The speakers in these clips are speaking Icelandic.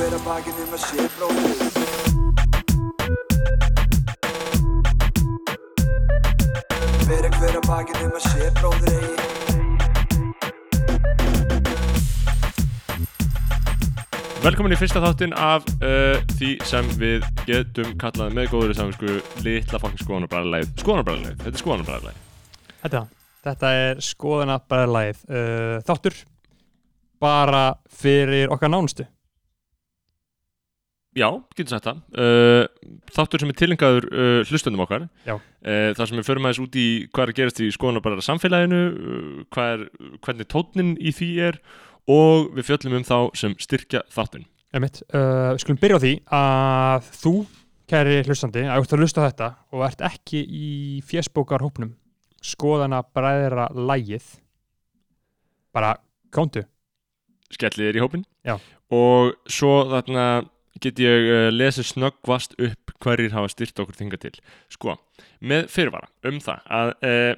hver að bakið um að sé bróðir Bera hver að bakið um að sé bróðir eigi Velkomin í fyrsta þáttinn af uh, því sem við getum kallað með góður saminsku litla fokkin skoðanabræðarleið Skoðanabræðarleið, þetta er skoðanabræðarleið Þetta, þetta er skoðana bræðlæð uh, þáttur bara fyrir okkar nánustu Já, getur sagt það. Uh, Þáttur sem er tilengaður uh, hlustundum okkar. Uh, Það sem við förum aðeins út í hvað er að gerast í skoðanabræðar samfélaginu uh, hvað er, hvernig tónnin í því er og við fjöllum um þá sem styrkja þáttinn. Einmitt, uh, Við skulum byrja á því að þú, kæri hlustandi, að ert að hlusta þetta og ert ekki í fjesbókarhópnum skoðana bræðra lægið bara kóndu skellið er í hópin Já. og svo þarna get ég uh, lesið snöggvast upp hverjir hafa styrt okkur þinga til. Sko, með fyrirvara um það að uh,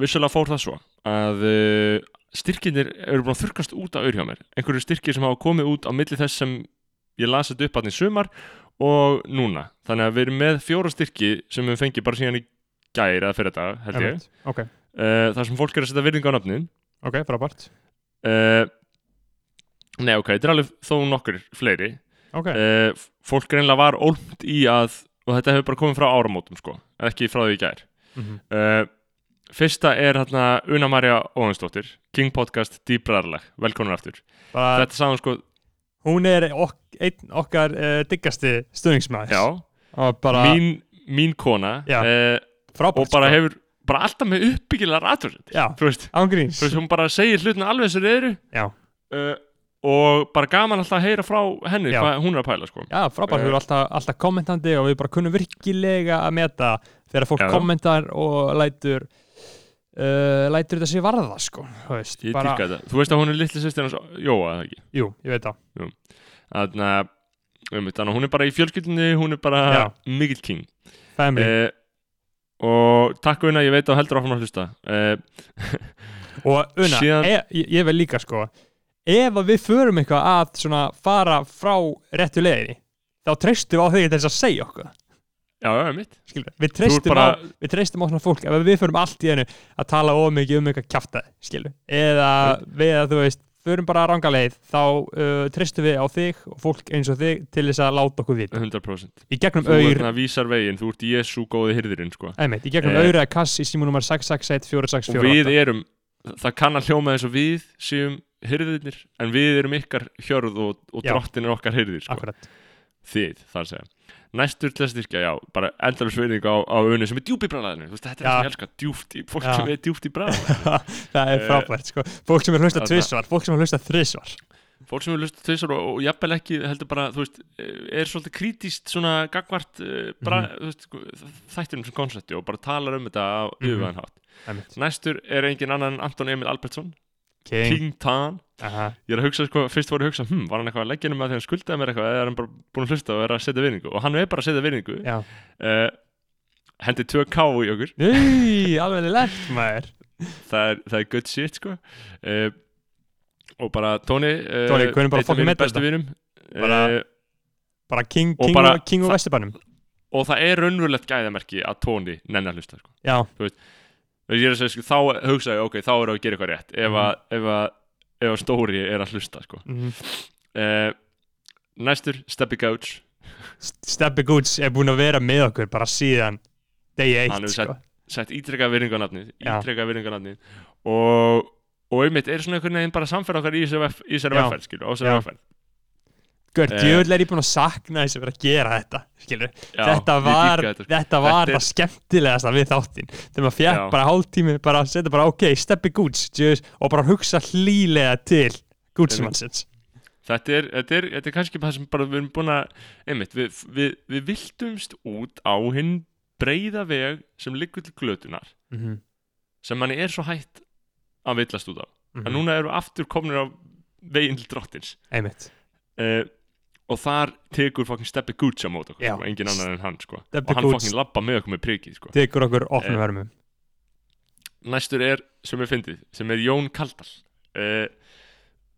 vissulega fór það svo að uh, styrkinir eru búin að þurkast út af auðvitað hjá mér. Einhverju styrkir sem hafa komið út á milli þess sem ég lasið upp í sumar og núna, þannig að við erum með fjóra styrki sem við fengið bara síðan í gæri eða fyrir þetta, held ég. Einmitt, Ok, uh, þar sem fólk er að setja virðinga á nafnin ok, frábært. Nei, ok, þetta er alveg þó nokkur fleiri Ok, uh, Fólk reynilega var ólmt í að og þetta hefur bara komið frá áramótum sko ekki frá því í gær. Mm uh, Fyrsta er hérna Una Marja Óhansdóttir King Podcast Dýbræðarlag, velkonar aftur. Bara, Þetta hún sko, hún er ok, einn okkar uh, diggasti og bara mín, mín kona frábært og bara sko. hefur bara alltaf með uppbyggilega ratur Þú veist, þú veist, hún bara segir hlutina alveg þessar eru. Já, uh, og bara gaman alltaf að heyra frá henni Já. hvað hún er að pæla sko Já, frábært, Eh. við erum alltaf, alltaf kommentandi og við bara kunnum virkilega að meta þegar fólk Já. kommentar og lætur uh, lætur þetta sér varða sko, þú veist, Ég bara, dýrka þetta. Þú veist að hún er litli sýstir hans Jóa, eða ekki? jú, ég veit það Þannig að um, þannig að hún er bara í fjölskyldinni, hún er bara Já. mikill king. family, Eh, og takk Una, ég veit að þú heldur áfram að hlusta. Eh, og unna, síðan- e, ég, ég vel líka sko ef að við förum eitthvað að svona fara frá réttu leiðinni þá treystum við á þig til þess að segja okkur já, já, mitt. skilur, við Þú treystum, bara, á, við treystum á svona fólk ef við förum allt í hennu að tala ómikið um eitthvað skilur eða við að þú veist, förum bara ranga leið þá uh, treystum við á þig og fólk eins og þig til þess að láta okkur vita 100%. í gegnum Þú auður, er svona vísar veginn, þú ert Jésu góði hyrðirinn, sko. einmitt, í gegnum Eh. auður eða kass í símunumar 661 Og við 4648 erum, það kann að hljóma eins og við séum hyrðirnir, en við erum ykkar hjörð og, og drottin er okkar hyrðir, sko. Þið, að segja. Næstur til að styrkja, já, bara endalur sveining á, á unni sem er djúpt í bræðinu. Þetta er það sem ég elska, djúpt í, fólk Já. sem er djúpt í bræðinu. það er Eh, frábært sko. fólk sem er hlusta þarna- tvisvar, fólk sem er hlusta þrisvar fólk sem hefur lust tvisar og, og jafnvel ekki heldur bara, þú veist, er svolítið krítíst svona gagvart bara, þú veist, þættinum sem konsepti og bara talar um þetta á Mhm. yfirvæðan hátt. einmitt, Næstur er engin annan Anton Emil Albertsson, king, King Tan. Aha. Ég er að hugsa, sko, fyrst voru að hugsa, hm, var hann eitthvað að leggja um að því hann skuldaði mér eitthvað eða er hann bara búin að hlusta og er að setja virðingu og hann er bara að setja virðingu. já, Uh, hendi 2K í okkur, Nei, alveg lett maður það er, það er good shit, sko. Uh, og bara Tóni, uh, Tony, hvernig bara metur bestu þetta? vinum. Bara- Uh, bara king, Og king, bara- og, king og það- vesturbænum og það er raunverulegt gæðamerki að tóni nenni að hlusta sko. já, Er segja, sko, þá hugsa ég, ok, þá er að gera eitthvað rétt ef Mhm. að, ef að, ef að stóri er að hlusta sko. mm. uh, næstur, Steppi Couch Steppi Goods er búin að vera með okkur bara síðan degi Hann eitt hefur sko. sett ítrekka virðingarnafnið Já. ítrekka virðingarnafnið og, og einmitt er svona einhvern veginn bara samferð okkar í þessari vefferð Gör, Eh. djöðl er ég búin að sakna þess að vera að gera þetta skilur. Já, þetta ég var, þetta, sko. þetta var Þetta er- það skemmtilegasta við þáttinn þegar maður Já. bara hálftími bara að setja bara ok, Steppi Goods djöðl, og bara hugsa hlýlega til Goodsmannsins þetta er, þetta, er, þetta er kannski það sem bara við erum búin að einmitt, við, við, við viltumst út á hinn breiða veg sem liggur til glötunar mm -hmm. sem manni er svo hætt að villast út á Mhm. en núna erum við aftur komnir á veginn til drottins einmitt uh, og þar tekur fokkin Steppi Gucci á mót okkur sko, engin annar en hann sko. Og hann fokkin labba með okkur með prikið sko. tekur okkur opnum Eh. vermum næstur er sem er fyndið sem er Jón Kaldal. Uh,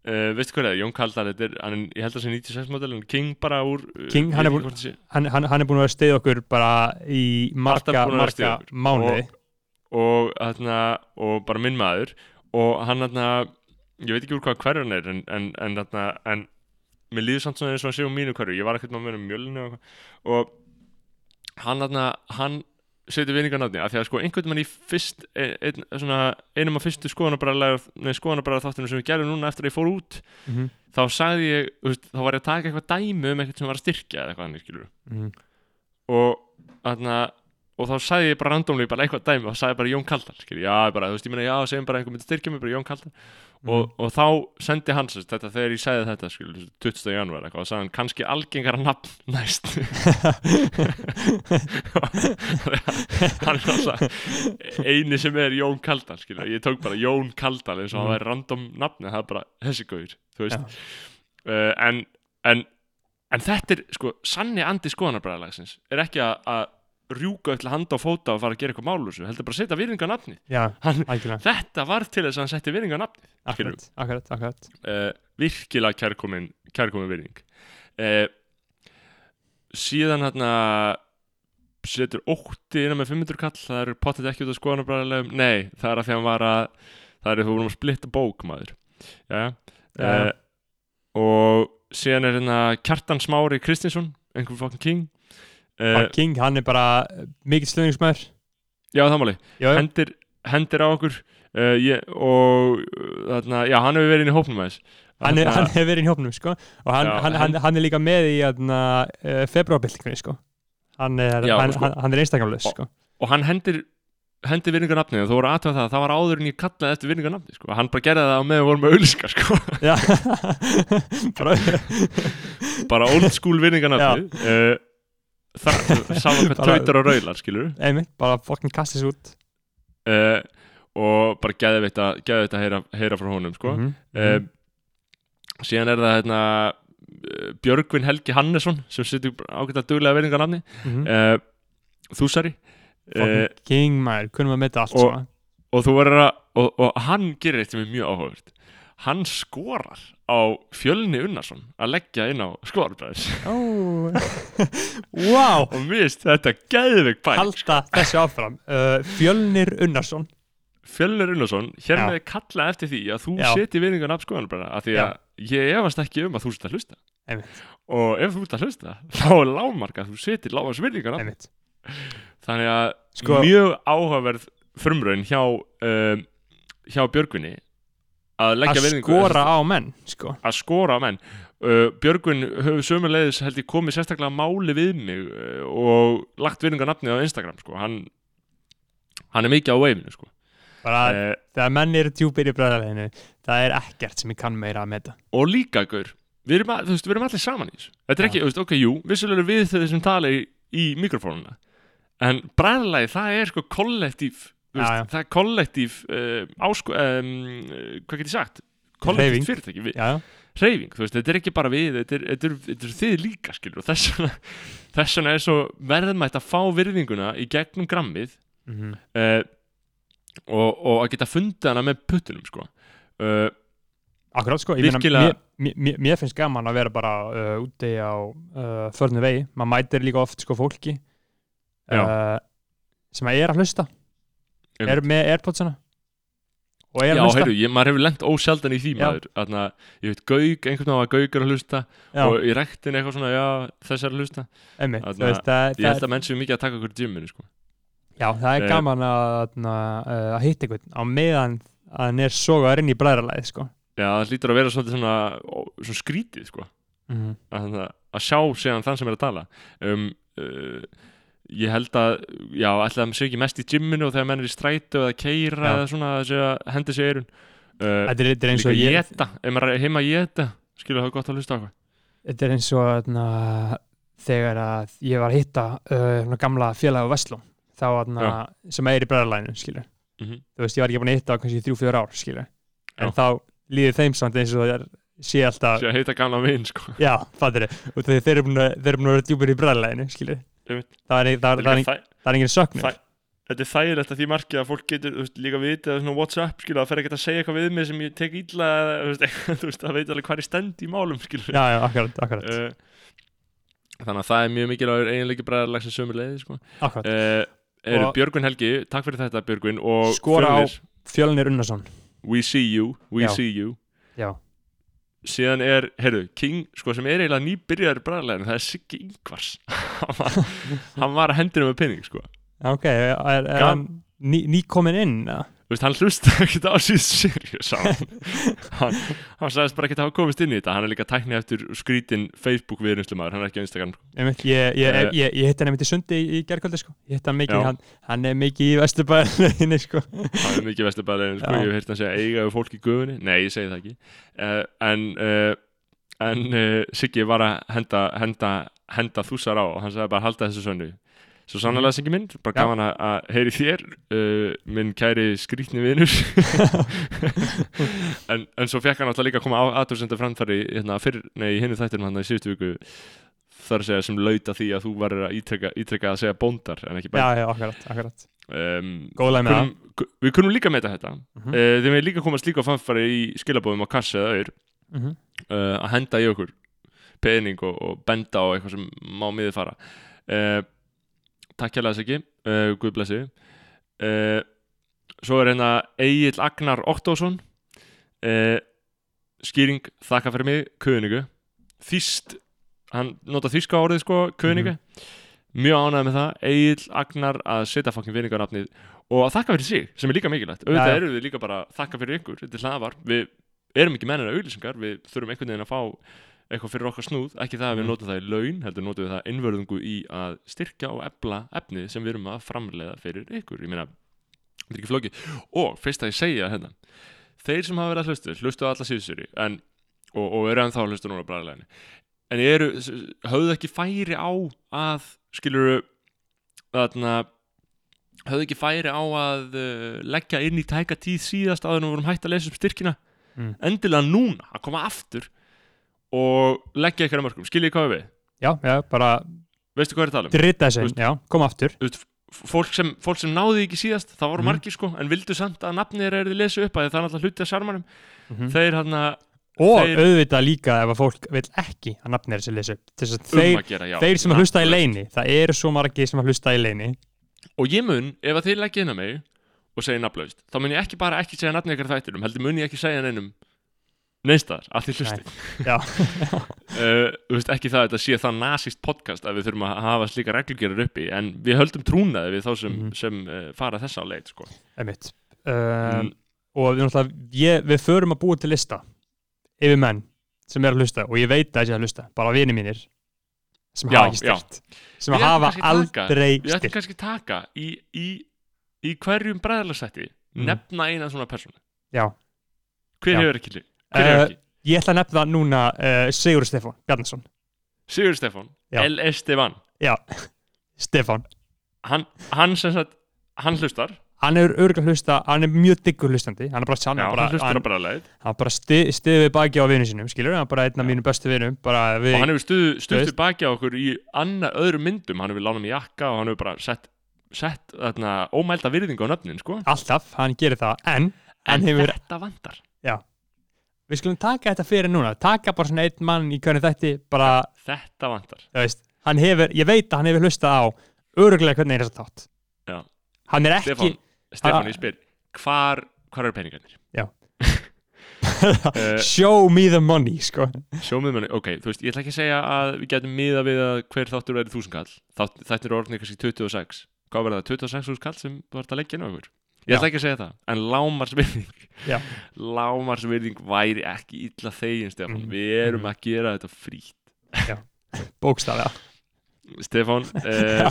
uh, veistu hvað er? Það, Jón Kaldal er, hann, ég held að það sé 96 model King bara úr King, ég hann er sé- hann, hann, er búin að stið okkur bara í marga, marga mánuði. Og, þarna, og bara minn maður. Og hann þarna, ég veit ekki úr hvað hverjun er en, en, en, þarna, en mér líður samt svona eins og hann sé um mínu hverju ég var ekkert með að um mjölinu og, og hann þarna, hann setur vinningarnáttni af því að sko einhvern veginn í fyrst ein, ein, svona, einum af fyrstu skoðanabræðar þáttunum sem við gerum núna eftir að ég fór út mm -hmm. þá sagði ég, veist, þá var ég að taka eitthvað dæmi um eitthvað sem var að styrkja eða eitthvað annir skilur Mhm. og þarna og þá sagði ég bara randomlega bara eitthvað dæmi og sagði bara Jón Kaldal skilur, já, bara, þú veist, ég meina, já, segjum bara einhver myndi styrkja mig, bara Jón Kaldal og, og þá sendi sérst þetta þegar ég sagði þetta skilur, 20. janúar eitthvað og sagði hann kannski algengara nafn næst hann er alltaf eini sem er Jón Kaldal skilur, ég tók bara Jón Kaldal eins og hann Mhm. væri random nafni, það er bara þessi gauður, þú veist Já. uh, en, en en þetta er, sko, sanni andi skoðanarbræðalagsins er ekki að rjúka til handa og fóta og fara að gera eitthvað málu heldur bara að setja virðinga nafni þetta var til þess að hann setti virðinga nafni akkurat, akkurat, akkurat. Uh, virkilega kærkomin kærkomin virðing. Uh, síðan hérna setur ótti innan með 500 kall það eru pottet ekki út af skoðanabræðalegum nei, það er að því að hann var að það er að þú vorum að splitta bók maður. Já. uh, og síðan er hérna Kjartan Smári Kristinsson einhver fucking king uh, King, hann er bara mikill slöðningsmæður já, það máli já, já, hendir, hendir á okkur uh, ég, og þarna, já, hann hefur verið inn í hópnum aðeins hann, hann hefur verið í hópnum sko. og hann, Já, hann, hann, hann- er líka með í uh, februarbyltingunni sko. hann er, sko. er einstaklega sko. og hann hendir hendir virðingarnafni og þú voru aðtöða það það var áður en ég kallaði eftir virðingarnafni sko. hann bara gerði það á meðan við vorum með auðlýskar sko. bara, old school virðingarnafni uh, það saman hvað tautar og raular skilur einmitt, bara fokkin kastis út uh, og bara geði veit að, geði að heyra, heyra frá honum sko. Mhm, uh, mhm. síðan er það hérna, uh, Björgvin Helgi Hannesson sem setur ágætlega duglega virðingarnafni Mhm. uh, Þúsari uh, Fucking king maður, kunum að metta allt og- sko. og þú verður að og, og hann gerir er mjög áhugavert hann skorar á Fjölni Unnarsson að leggja inn á skoðarbræðis Ó, wow og finnst þetta geðveik bæk halda þessu áfram. Uh, Fjölnir Unnarsson. Fjölnir Unnarsson, hér Já. með kalla eftir því að þú Já. seti virðingan af skoðarbræða af því að ég efast ekki um að þú sett að hlusta. Einmitt. og ef þú ert að hlusta þá er lágmark að þú setir lágmarks virðingan af þannig að Sko- mjög áhugaverð frumraun hjá um, hjá Björgvinni að leggja að skora á menn sko. að skora á menn uh, Björgvin hefur sömulegis held ég komið sérstaklega máli við mig uh, og lagt virðingarnafnið á Instagram sko. hann, hann er mikið á veifinu sko. bara uh, þegar menn eru djúpir í bræðarleginu það er ekkert sem ég kann meira að meta og líka gaur við erum, að, veist, við erum allir saman í þessu þetta er Já. ekki, veist, ok, jú, vissulega við þeir sem tala í, í mikrofónuna en bræðlagi, það er sko kollektív veist, það er kollektív uh, ásko, um, hvað get ég sagt? Kollektív fyrirtæki, hreyfing, þú veist, þetta er ekki bara við þetta er, þetta er, þetta er þið líka, skilur og þess vegna, þess vegna er svo verðmætt að fá virðinguna í gegnum grammið mm -hmm. uh, og, og að geta fundið hana með puttunum, sko. Uh, akkurát sko ég meina, Virkilega- mér, mér, mér finnst gaman að vera bara uh, úti á uh, förnu vegi. Maður mætir líka oft sko fólki sem að er að hlusta Einmitt. er með airpodsana Já, heyrðu, ég, maður hefur lent ósjaldan í því Já. maður Þarna, ég veit, Gaug, einhvern veginn að Gaug er að hlusta já, og í rektin eitthvað svona, já, þess er að hlusta einmitt, þarna- veist, það, Ég held að menn séu mikið að taka okkur í gymminu, sko já, það er Eh, gaman að, að, að hitta einhvern á meðan að hann er sogaður inn í bræðralæði sko. Já, það lítur að vera svolítið svona, svona skrítið, sko mm -hmm. að, að sjá síðan þann sem er að tala um, uh, Ég held að, já, ætla að maður sé ekki mest í gymminu og þegar menn er í strætu eða keira Já. eða svona, þessi að hendi sig eirun uh, þetta, er, þetta eins og ég geta, ef maður er heima að geta skilur það gott að hlusta á eitthvað. Þetta er eins og þarna, þegar að ég var að hitta uh, gamla félag á Vestló þá þarna, sem er í bræðarlæðinu skilur. Mm þú veist, ég var ekki búin að hitta á kannski þrjú, fjör ár skilur. En Já. þá líður þeim samt eins og það er sé alltaf, Sér að heita gamla vinn, sko. Já, þeir, þeir eru búin að vera djúpir í bræðarlæðinu skilur. Það er, það, Það það, líka þæ- það engin söknur þæ- þetta er þægilegt að því markið að fólk getur veist, líka vitið að svona Whatsapp skilur það fer ekki að segja eitthvað við mig sem ég tek veist, það veit alveg hvað er stend í málum skilur. Já, já, akkurat, akkurat, uh, þannig að það er mjög mikilvægur eiginleiki bræðarlagsins sömu leiði sko. uh, eru Björgvin Helgi, takk fyrir þetta Björgvin og Skora á- Fjölnir Unnarsson. We see you, we Já. see you. Já, síðan er, heyrðu, King sko sem er eiginlega nýbyrjar bræðarlegin það er Siggi Ingvars hann, var, hann var að hendina með pinning sko ok, er, er hann ný, ný inn? eða? Þú veist, hann hlusta ekkert á síðan seriós hann, hann, hann sagðist bara ekkert að hafa komist inn í þetta. Hann er líka tækni eftir skrítin Facebook viðrinslumadur, hann er ekki á Instagram Einmitt, ég, ég, Eh. ég, ég hitt hann einmitt í sundi í, í gerkvöldi sko. ég hitt hann mikið, hann, hann er mikið í vesturbæðinni sko. hann er mikið vesturbæðilegin, sko, Já. ég hef heyrt hann segja eiga við fólk í gufunni, nei, ég segi það ekki. Uh, en uh, en uh, Siggi var að henda henda, henda þúsar á og hann sagði bara halda þessu sönnu svo sannlega Siggi minn, bara Já. gaman að, að heyri þér uh, minn kæri skrítni vinur. En, en svo fekk hann alltaf líka að koma hérna, fyrr, nei, í hinnu þættinum hann í síðustu viku þar að segja sem lauta því að þú varir að ítrekka, ítrekka að segja bóndar en ekki Já, bæn. Já, akkurat, akkurat. Um, Góðlega með það. við kunum líka með þetta. Mhm. uh, þeim er líka komast líka á framfæri í skilabóðum á kassi eða auður. Mm -hmm. uh, að henda í okkur pening og, og benda á eitthvað sem má miðið fara. Uh, takk þess ekki uh, Guð blessi. Uh, svo er hérna Egil Agnar Ottósson. Uh, skýring þakka fyrir mig, köningu þýst, hann nota þýska orðið sko, köningu mjög ánægð með það, Egil Agnar að setja fokkin vinningarnafnið. Og að þakka fyrir sig, sem er líka mikilvægt. Auðvitað já. eru við líka bara að þakka fyrir ykkur. Þetta er hlaðvar, við erum ekki mennina auðlýsingar við þurfum einhvern veginn að fá eitthvað fyrir okkar snúð, ekki það að við Mm. notum það í laun heldur notum við það innvörðungu í að styrkja og ebla efnið sem við erum að framleiða fyrir ykkur, ég meina þetta er ekki flókið, og fyrst að ég segja hérna, þeir sem hafa verið að hlustu hlustu á alla síðusöri, en og, og eru ennþá að hlusta núna á bræðileginni en eru, höfðu ekki færi á að, skiluru þarna höfðu ekki færi á að uh, leggja inn í tæka tíð síðast en við vorum hægt að lesa upp styrkina Mm. endilega núna að koma aftur og leggja ykkur að mörgum skiljið hvað við, Já, já, bara veistu hvað er að tala um? drita já, koma aftur. Veist, fólk sem, fólk sem náði ekki síðast það voru Mhm. margir sko, en vildu samt að nafnið er þið lesa upp að það er alltaf hluti að sjarmanum. Mm þeir hann að Og þeir- auðvitað líka ef að fólk vil ekki að nafnir þessi lesa upp. Þess að um þeir, að gera, já. þeir sem að hlusta í leini Það eru svo margir sem að hlusta í leini og ég mun, ef að þið leggja inn á mig og segja nafnlaust, þá mun ég ekki bara ekki segja nafnið ykkar þættinum, heldur mun ég ekki segja neinum neinstaðar, allt í hlusti uh, þú veist ekki það að þetta sé það nasist podcast að við þurfum að hafa slíka reglugerir uppi en við höldum trúnaði við þá sem, Mhm. sem uh, fara þessa á leit sko. einmitt. Um, mm, Og við, ég, við förum að búa til lista Yfir menn sem er að hlusta Og ég veit að þessi að hlusta, bara vini mínir Sem Já, hafa ekki styrt Sem Við hafa aldrei við ætlum styrt kannski taka í, í, í hverjum bræðalarsætti Mhm. nefna eina svona persónu. Já, hver Já. hefur ekki, hver Eh, ekki? ég ætla að nefna núna uh, Sigur Stefán Bjarnason Sigur Stefán, Já. L. Esteban Já, Stefán hann, hann sem sagt, hann hlustar Hann er örgulega hlusta, hann er mjög diggur hlustandi Hann er bara sann hann hann, hann bara sti, stiði við baki á vinnu sínum Skilur, hann er bara einn af mínum bestu við, og hann hefur stuð, Þú stuðt veist. við baki á okkur í annar öðrum myndum, hann hefur lánað mér jakka og hann hefur bara sett, sett þarna, ómælda virðingu á nöfnin sko. Alltaf, hann gerir það En, en hefur þetta vandar Við skulum taka þetta fyrir núna Taka bara svona einn mann í hvernig þætti Bara, þetta vandar þú veist hefur, ég veit að hann hefur hlustað á Örgulega hvernig er þess að þátt Já. Hann er ekki Stefán, Stefán Ah. ég spyr hvar, hvar eru peningarnir? Já. uh, Show me the money, sko sjómið manni, ok, þú veist, ég ætla ekki að segja að við getum miða við að hver þáttur verið þúsundkall Þátt, þetta er orðinni kannski 26 hvað verða það, 26 þúsund kall sem þú ert að leggja inn á okkur ég ætla ekki að segja það, en lámarsvirðing lámarsvirðing væri ekki illa þegin Stefán, Mhm. við erum Mhm. að gera þetta frítt. Bókstaflega. Stefán, uh,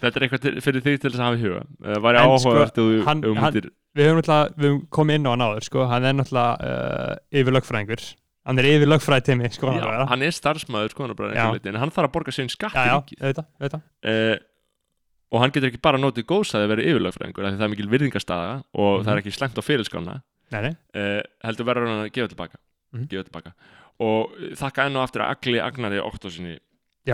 þetta er eitthvað fyrir þig til þess að hafa í huga. Væri En sko, áhugavert að þú hann- um hann- myndir Við höfum náttúrulega, komið inn á hann áður, sko. Hann er náttúrulega uh, yfir lögfræðingur Hann er yfir lögfræði tími, sko hann, hann er starfsmæður Já. en hann þarf að borga sinn skatt já, já, auðvitað, uh, og hann getur ekki bara notið góðsæði að vera því það er mikil virðingastaða og Mhm. það er ekki slæmt á fyrirskána uh, heldur verður hann að gefa tilbaka, Mhm. gefa tilbaka. og þakka enn og aftur að Agli Agnari Oktosinni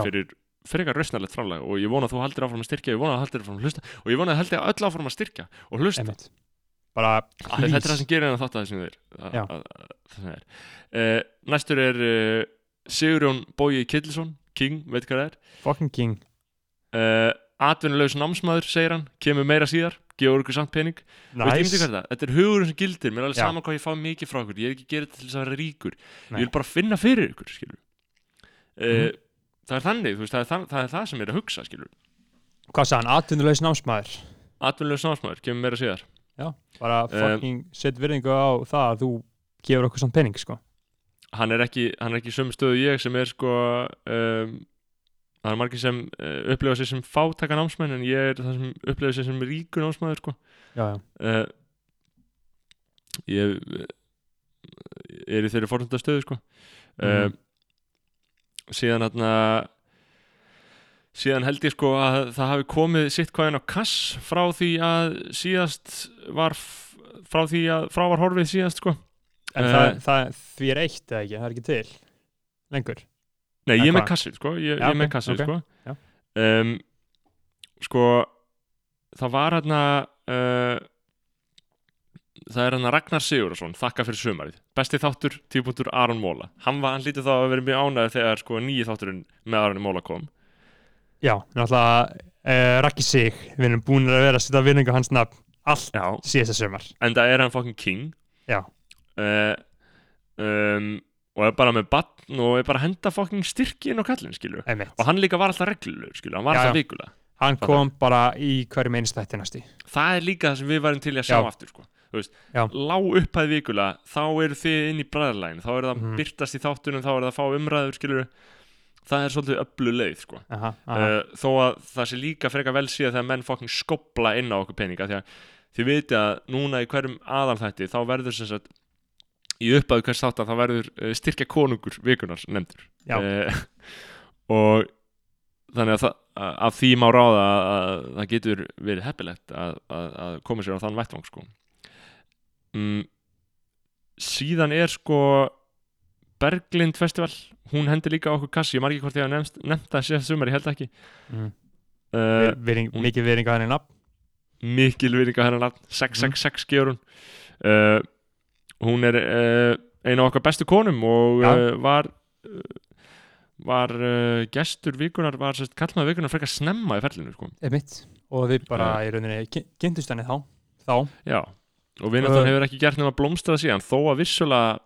fyrir frekar rausnarlegt framlag. Og ég vona að þú haldir áfram að styrkja, ég vona að haldir áfram að hlusta. Og ég vona að haldir öll áfram að styrkja og hlusta. Bara, Þetta er það sem gerir hennar þátt að þessum uh, Næstur er uh, Sigurjón Bói Killisson King, veit hvað það er. Fucking king Atvinnulegs námsmaður, segir hann Kemur meira síðar, gefur ykkur samt pening nice? Þetta er hugurinn sem gildir Mér er alveg Já. sama hvað ég fá mikið frá ykkur Ég er ekki að gera þetta til þess að vera ríkur Nei. Ég vil bara finna fyrir ykkur, skilur uh. Það er þannig, veist, það er það, það er það sem er að hugsa, skilur hvað sagði hann, atvinnulegs námsmaður Atvinnulegs námsmaður, kemur meira síðar bara fucking set virðingu á það að þú gefur okkur samt pening sko hann er ekki, hann er ekki í sömu stöðu ég sem er sko um, það er margir sem uh, upplifa sig sem fátaka námsmenn en ég er það sem upplifa sig sem ríkur námsmaður sko. Já, já, uh, ég uh, er í þeirri fórhunda stöðu sko. Uh, Mhm. síðan hérna síðan held ég sko að það hafi komið sitt hvaðin á kass frá því að síðast var frá því að frá var horfið síðast sko. En Eh. það, það, því er eitt eða ekki, það er ekki til? Lengur Nei, ég er með hvað? kassið, sko, ég, Já, ég með ok, kassið, ok, sko. já. um, Sko, það var hérna uh, Það er hérna Ragnar Sigurðarsson, þakka fyrir sumarið. Besti þáttur, típunktur Aron Móla Hann, var, hann lítið þá að vera mjög ánægð þegar sko nýji þátturinn með Aron Móla kom. Já, náttúrulega uh, Raki Sig, við erum búin að vera að setja virðingu á hans nafn allt Já, síðasta sömar en það er hann fucking king. Já. uh, um, Og er bara með batn og er bara að henda fucking styrki inn á kallinn, skilur einmitt, Og hann líka var alltaf reglulur, skilur Hann var Já, alltaf já. vikulega hann kom bara í hverjum einstætti næsti það er líka það sem við varum til að sjá Já. aftur sko. Lág upphæð vikulega þá eru þið inn í bræðarlægin þá er það Mhm. byrtast í þáttunum, þá er það að fá umræður skilur það er svolítið öllu leið sko. aha, aha. uh, þó að það sé líka frekar vel síðan þegar menn fokking skopla inn á okkur peninga því að þið viti að núna í hverjum aðalþætti þá verður sem sagt í upphæðu hvers þáttan þá verður uh, styrkja konungur vikunar nefndur. Uh, og þannig að það, að- af því má ráða að, að það getur verið heppilegt að, að, að koma sér á þann vettvang sko. mm, síðan er sko Berglind Festival. Hún hendi líka á okkur kassi, ég margir hvort ég hafa nefnt, það síðast sumar, ég held ekki. Mm. uh, Virðing, hún- mikið virðing á henni nafn. Mikil virðinga hennar nafn. 666 gefur hún. Uh, hún er uh, eina af okkar bestu konum og Já. uh, var uh, var gestur vikunar var sérst kallmaður vikunar frekar snemma í ferlinu sko. og við bara í rauninni kynntust henni þá. Þá, já, og vinnartan hefur ekki gert nema blómstrað síðan þó að vissulega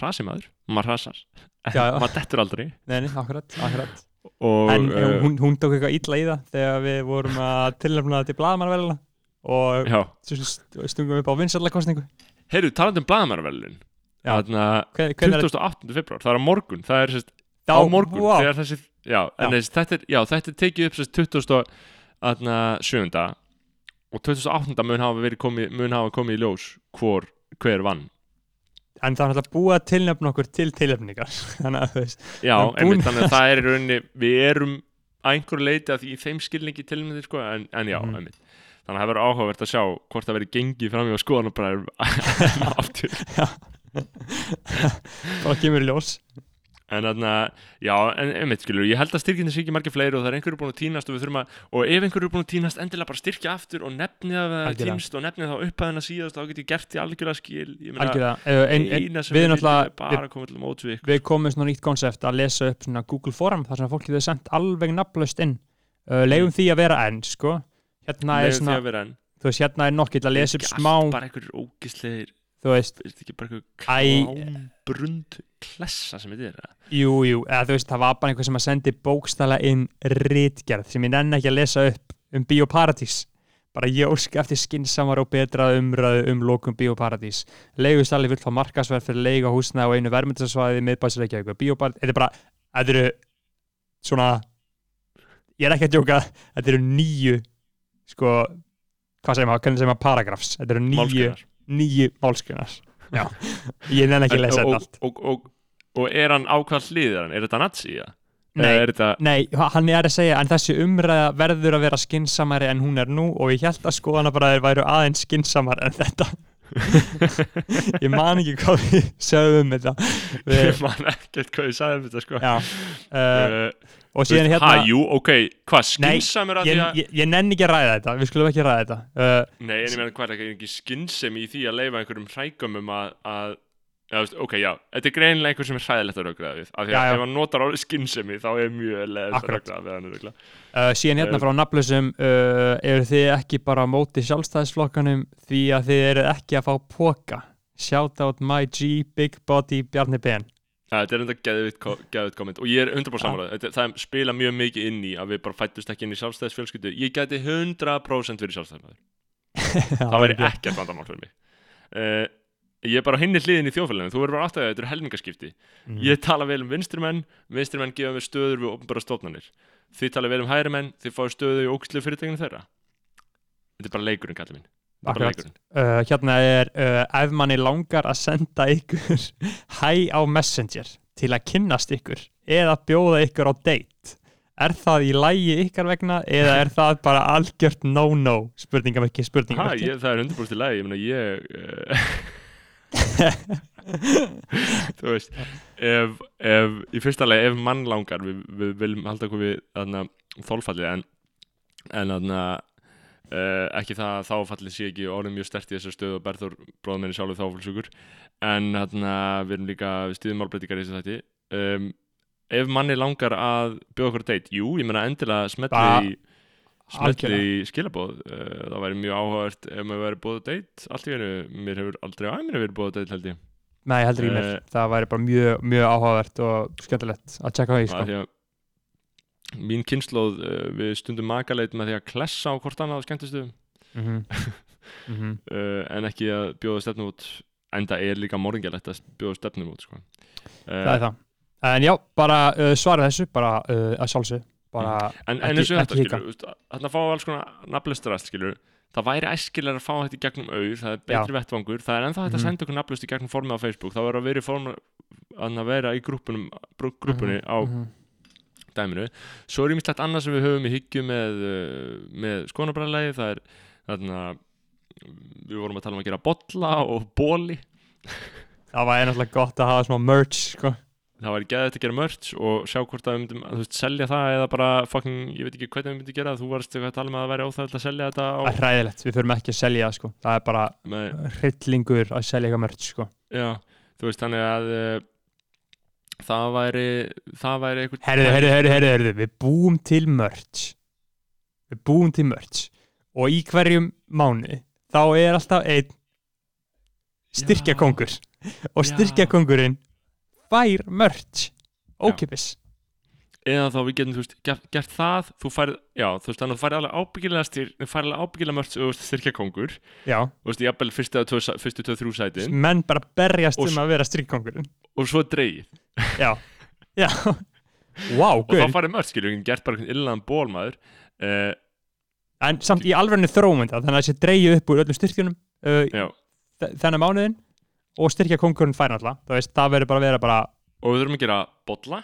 hrasi maður, maður hrasar. Maður dettur aldrei. Neini, akkurat, akkurat. Og en uh, hún, hún tók eitthvað illa í það þegar við vorum að tilnefna það til blaðmannverðina og já, stungum upp á vinsallakostningu heyrðu, talandi um blaðamærverlun Já. þarna hvernig er 28. februar, það er á morgun það er sérst á morgun vá. þegar þessi, já, en. Þessi, þetta, er, já, þetta er tekið upp sérst 27. og 28. mun hafa, verið komið, mun hafa komið í ljós hvor, hver vann en það er náttúrulega búið að tilnefna okkur til tilnefningar þannig að þú veist já, einmitt, þannig að það er í rauninni við erum að einhverju leiti að því í þeim skilningi tilmyndi sko, en, en já, Mhm. einmitt þannig að það verður áhugavert að sjá hvort það verður gengið fram í að skoðan og bara aftur bara kemur í ljós. En þarna, já, en einmitt skilur, ég held að styrkindi sé ekki margir fleiri og það er einhverju búin að týnast og við þurfum að, og ef einhverju er búin að týnast endilega bara styrkja aftur og nefni það að það Algjörlega. týnst og nefni það upphæðina síðast þá get ég gert því algjörlega skil. Uh, en, en, við náttúrulega- við við komum svona nýtt konsept að lesa upp svona Google Forum þar sem fólk getur sendt alveg nafnlaust inn. Uh, leifum því að vera enn sko hérna er svona, þú veist, hérna er nokkill að lesa upp smá, bara einhverjir ógisleir þú veist þetta ekki bara Æ. einhver klámbrund klessa sem þetta er jú, jú, eða þú veist, það var bara einhver sem að sendi bókstala inn rítgerð sem ég nenni ekki að lesa upp um Bíóparadís bara ég óski eftir skinsamar og betra umræðu um lokum Bíóparadís leigustali vill fá markasverð fyrir leiga húsna á einu vermyndarsvæði miðbæsleikja eitthvað Bíóparadís, þetta er bara, þetta eru svona ég er ekki að djóka, þetta eru nýju sko, hvað segir maður, hvernig segir maður paragrafs, þetta eru nýju nýju málskunar ég nenni ekki að lesa og, þetta allt. og, og, og er hann ákvæð hlýðir hann? Er þetta nazi? Nei, þetta, Nei, hann er að segja en þessi umræða verður að vera skinsamari en hún er nú og ég held að skoðana bara þeir væru aðeins skinsamar en þetta. Ég man ekki hvað við sögum um þetta. Við, ég man ekkert hvað ég sagði um þetta sko. Uh, og síðan hérna Ha, jú, ok, hvað, skynsam er að því að ég, ég nenni ekki að ræða þetta, við skulum ekki ræða þetta. Uh, Nei, en ég meina hvað er ekki, ekki skynsem í því að leifa einhverjum hrækumum að, að veist, ok, já, þetta er greinilega einhver sem er hræðilegt að raugraða við af því að ef hann notar orðið skynsemi þá er mjög leðið að hann rugla. uh, síðan hérna Eh. frá nafnlausum uh, eru þið ekki bara móti sjálfstæðisflokkanum því að þið eru ekki að fá póka shout out my G big body Bjarni Ben. Ja, þetta er enda geðvitt komment og ég er 100% samanlega, það spila mjög mikið inn í að við bara fættust ekki inn í sjálfstæðisfjölskyldu. Ég gæti 100% verið sjálfstæðismæður það væri ekkert vandamál fyrir mig. Uh, ég er bara á hinni hliðin í þjóðfélaginu. Þú verður bara átt að þetta er helmingaskipti. Mm. ég tala vel um vinstrimenn, vinstrimenn gefa mér stöður við ofnbara stofnanir. Þið tala vel um hægri menn, þið fáið stöðu í ógæslu fyrirtækinu þeirra. Þetta er bara leikurinn, uh, hérna er uh, ef manni langar að senda ykkur hæ á messenger til að kynnast ykkur eða bjóða ykkur á date er það í lægi ykkar vegna eða er það bara algjört no-no? Spurningamerki, ha, spurningamerki ég, það er 100% í lagi, ég ég uh, þú veist ef, ef, í fyrsta lagi ef mann langar við, við viljum halda okkur við þólfallið en en þarna uh, ekki það að þáfallið sé ekki orðin mjög stert í þessar stöðu og Berður bróðum minni sjálfur þáfallsugur en þarna við erum líka við stýðum málbreytingar í þessu þætti um, ef manni langar að bjóða okkur date, jú, ég meina endilega smetli smetli skilabóð uh, það væri mjög áhugavert ef maður verið búið date allt í hennu, mér hefur aldrei á æminu verið búið date held ég Nei, heldur ekki mér. Eh. það væri bara mjög, mjög áhugavert og skemmtilegt að tjekka sko. því að mín kynnslóð uh, við stundum makaleit með því að klessa á hvort annað á skemmtistu mm -hmm. mm -hmm. uh, en ekki að bjóða stefnum út enda er líka morgingalegt að bjóða stefnum út sko. Það er það. En já, bara uh, svarið þessu, bara að sjálfsög. Bara, en, en eins og þetta skilur þarna fá alls konar nafnlistarast skilur það væri æskilega að fá þetta í gegnum auður það er betri vettvangur, það er ennþá hægt að Mhm. senda okkur nafnlist í gegnum formið á Facebook, það verður að vera í form að vera í grúpunum grúpunni á Mhm. Dæminu svo er ímislegt annað sem við höfum í hyggju með, uh, með skonabræðlegi það er þarna við vorum að tala um að gera bolla og bóli Það var einhverlega gott að hafa smá merch, sko. það væri geðið að gera merch og sjá hvort að við myndum að þú veist, selja það eða bara fucking, ég veit ekki hvernig við myndum gera það þú varst að tala um að það væri óþægilt að selja þetta á, Það er hræðilegt, við förum ekki að selja það, sko. Það er bara hryllingur að selja eitthvað merch, sko. já, þú veist þannig að uh, það væri það væri eitthvað Herðu, herðu, herðu, herðu, við búum til merch. Við búum til merch. Og í hverjum mánu, þá er alltaf einn styrkjakongur. Og styrkjakongurinn fær merch. Ókipis. eða þá við getum, þú veist, gert, gert það þú færð, já, þú veist, þannig að þú færð alveg ábyggilega styr, þú færð alveg ábyggilega mörgt og styrkja kongur, Já, þú veist, jafnvel fyrstu eða tvö- fyrstu tvö þrjú sætin menn bara berjast Og um að vera styrkjakongurinn. og svo dreigið Já, já. Vá, og þá færði mörgt, skilur, gert bara einhvern illan bólmaður uh, En samt í þróum þetta, þannig að þessi dreigju upp úr öllum styrkjunum uh, þennan mánuðin og styrkja kongurinn fær náttúrulega. Það veist, það verður bara að vera bara... og við þurfum að gera bolla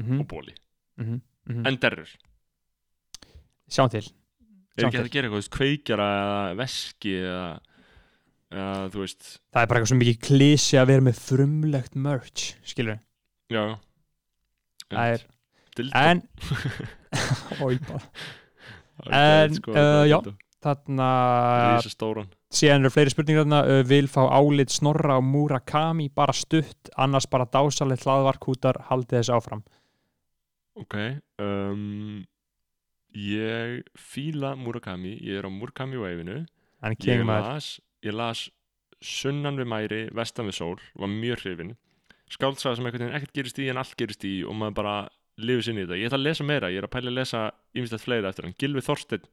Mm og bóli, -hmm, mm -hmm. en derrur Sjáum til. er ekki að gera eitthvað, kveikjara eða veski eða, eða þú veist, Það er bara eitthvað svo mikið klísi að vera með frumlegt merch, skilur við. Já, já er... Dildó. En... Ói, bara. Það er en, sko, uh, já. Þarna... Síðan eru fleiri spurningar þarna. Uh, vil fá álit Snorra og Murakami bara stutt, annars bara dásalegt hlaðvarkútar, haldið þess áfram. Ok um, Ég fíla Murakami Ég er á Murakami veifinu Ég las, ég las Sunnan við mæri, vestan við sól Var mjög hrifin Skáldsaga sem einhvern veginn ekkert gerist í en allt gerist í Og maður bara lifið sinni í þetta Ég ætla að lesa meira, ég er að pæla að lesa Ímislegt fleira eftir hann Gilvi Þorsteinn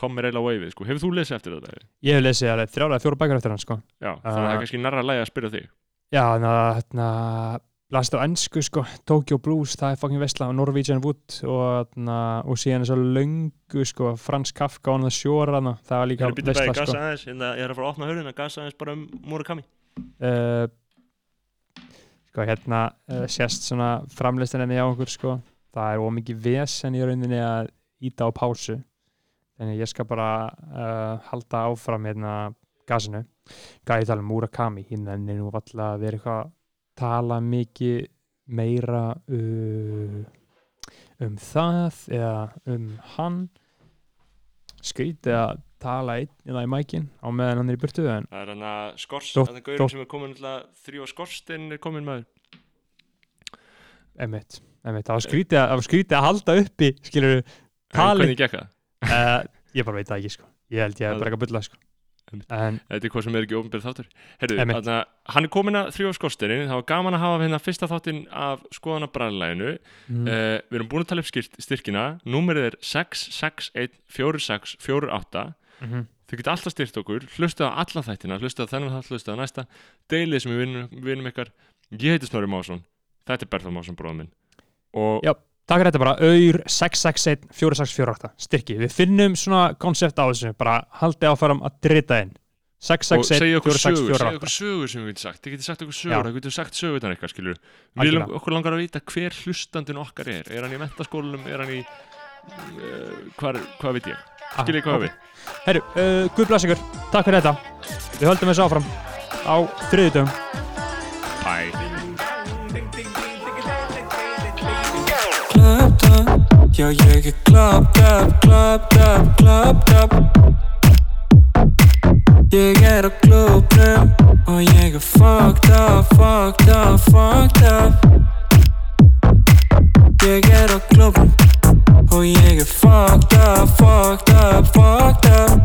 kom mér eiginlega á veifið sko. Hefur þú lesið eftir þetta? Ég hef lesið alveg þrjálega fjóra bækur eftir hann, sko. Já, þannig að það er kannski nærra að læga að spyrja þig Já, þannig að hérna, last á ennsku sko, Tokyo Blues, það er fucking vesla og Norwegian Wood og, hérna, og síðan þess að löngu sko, Frans Kafka on the Shore hana, það var líka vesla sko. aðeins Ég er að fara að opna hörðina, gasa aðeins bara um Murakami uh, sko hérna uh, sést svona framlistin enni á okkur sko, það er ómikið vesen í rauninni að íta á pásu. Að ég skal bara uh, halda áfram hérna gasinu. Gæði tala um Murakami. Hérna en nú valla að vera eitthvað tala mikið meira uh, um það eða um hann. Skrítið að tala einn í mækin á meðan hann er í burtu en Það er hann að skors, Dótt- þannig að gaurinn dótt- sem er komin alltaf þrjú á skorstein er komin maður. Emitt, emitt, það var skrítið að, það skrítið að halda uppi skilur tali Hvernig gekk það? uh, ég bara veit það ekki sko. Ég held ég að Það- bara ekki að bylla sko en Þetta er hvað sem er ekki ofnbyrð þáttur. Herru, hann er komin að þrjú á skorsteinin Það var gaman að hafa hérna fyrsta þáttinn af skoðana bræðlæginu mm, uh, Við erum búin að tala upp styrkina. Númerið er 6614648 mm Þið geta alltaf styrt okkur, hlusta á alla þættina hlusta á þennan þátt, hlusta á næsta. Deilið sem við vinum, vinum ykkar. Ég heiti Snorri Másson, þetta er Berþór Másson bróðum minn. Og Já. takk fyrir þetta bara. Auður 661 4648 styrki, við finnum svona konsept á þessu, bara haldið áfram að drita inn. og segja okkur sögur, segja 661 okkur sögur sem við getum sagt. Þið getur sagt okkur sögur, það getur sagt sögur þannig eitthvað skilur við lang, okkur langar að vita hver hlustandin okkar er. Er hann í mentaskólanum, er hann í uh, hvar, hvað veit ég skiljið hvað við. Herru, uh, Guð bless ykkur, takk fyrir þetta. Við höldum þessu áfram á þriðutum Bye. Clubbed up, já ég er clubbed up, clubbed up, clubbed up Ég er á klubnum og ég er fucked up, fucked up, fucked up Ég er á klubnum og ég er fucked up, fucked up, fucked up.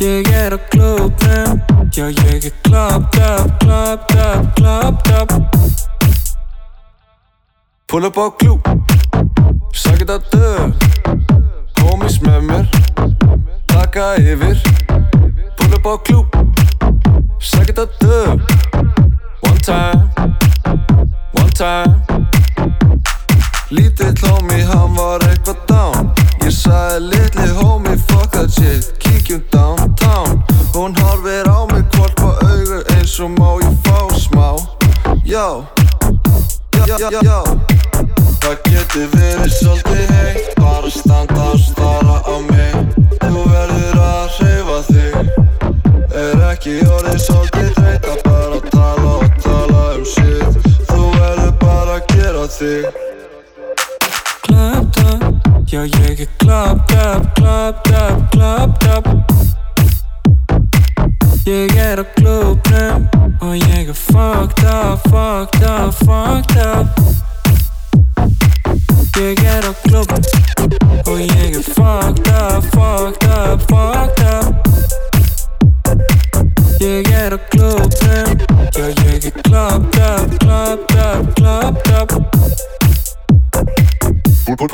Ég er á klubnum, já ég er clubbed up, clubbed up, clubbed up. Pull up á klúp Sækit að döð Homies með mér. Taka yfir. Pull up á klúp Sækit að döð One time. One time Lítill homie, hann var eitthvað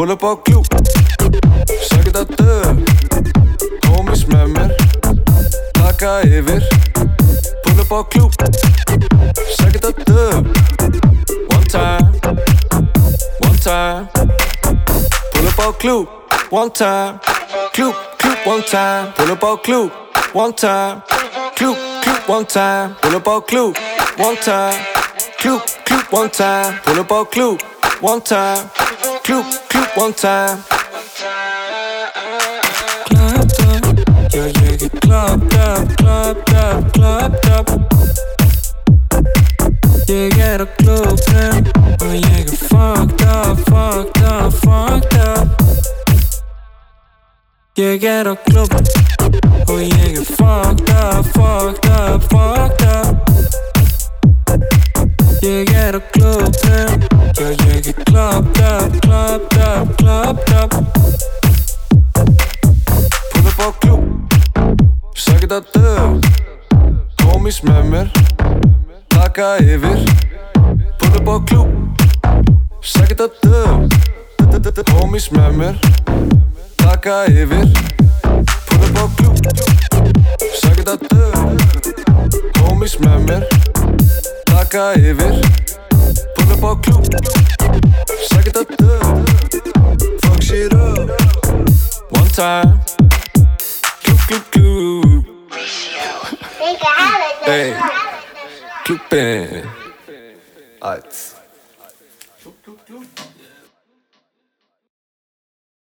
Pull, up á klúp Sækit að döð Homies með mér Taka yfir Pull up á klúp Sækit að döð One time. One time. Pull up á klúp One time. Klúp, klúp, one time. Pull up á klúp One time. Klúp, klúp, one time. Pull up á klúp One time. Klúp, klúp, one time. Pull up á klúp One time Klúp, klúp, one time Clubbed up, já ég er clubbed up, clubbed up, clubbed up Ég er á klubnum og ég er fucked up, fucked up, fucked up Ég er á klubnum og ég er fucked up, fucked up, Taka yfir. Pull up á klúp Sækit að döð Homies með mér. Taka yfir. Pull up á klúp Sækit að döð Homies með mér. Taka yfir. Pull up á klúp Sækit að döð Fuck shit up. One time. Klúp, klúp, klúp Hey que. Arts.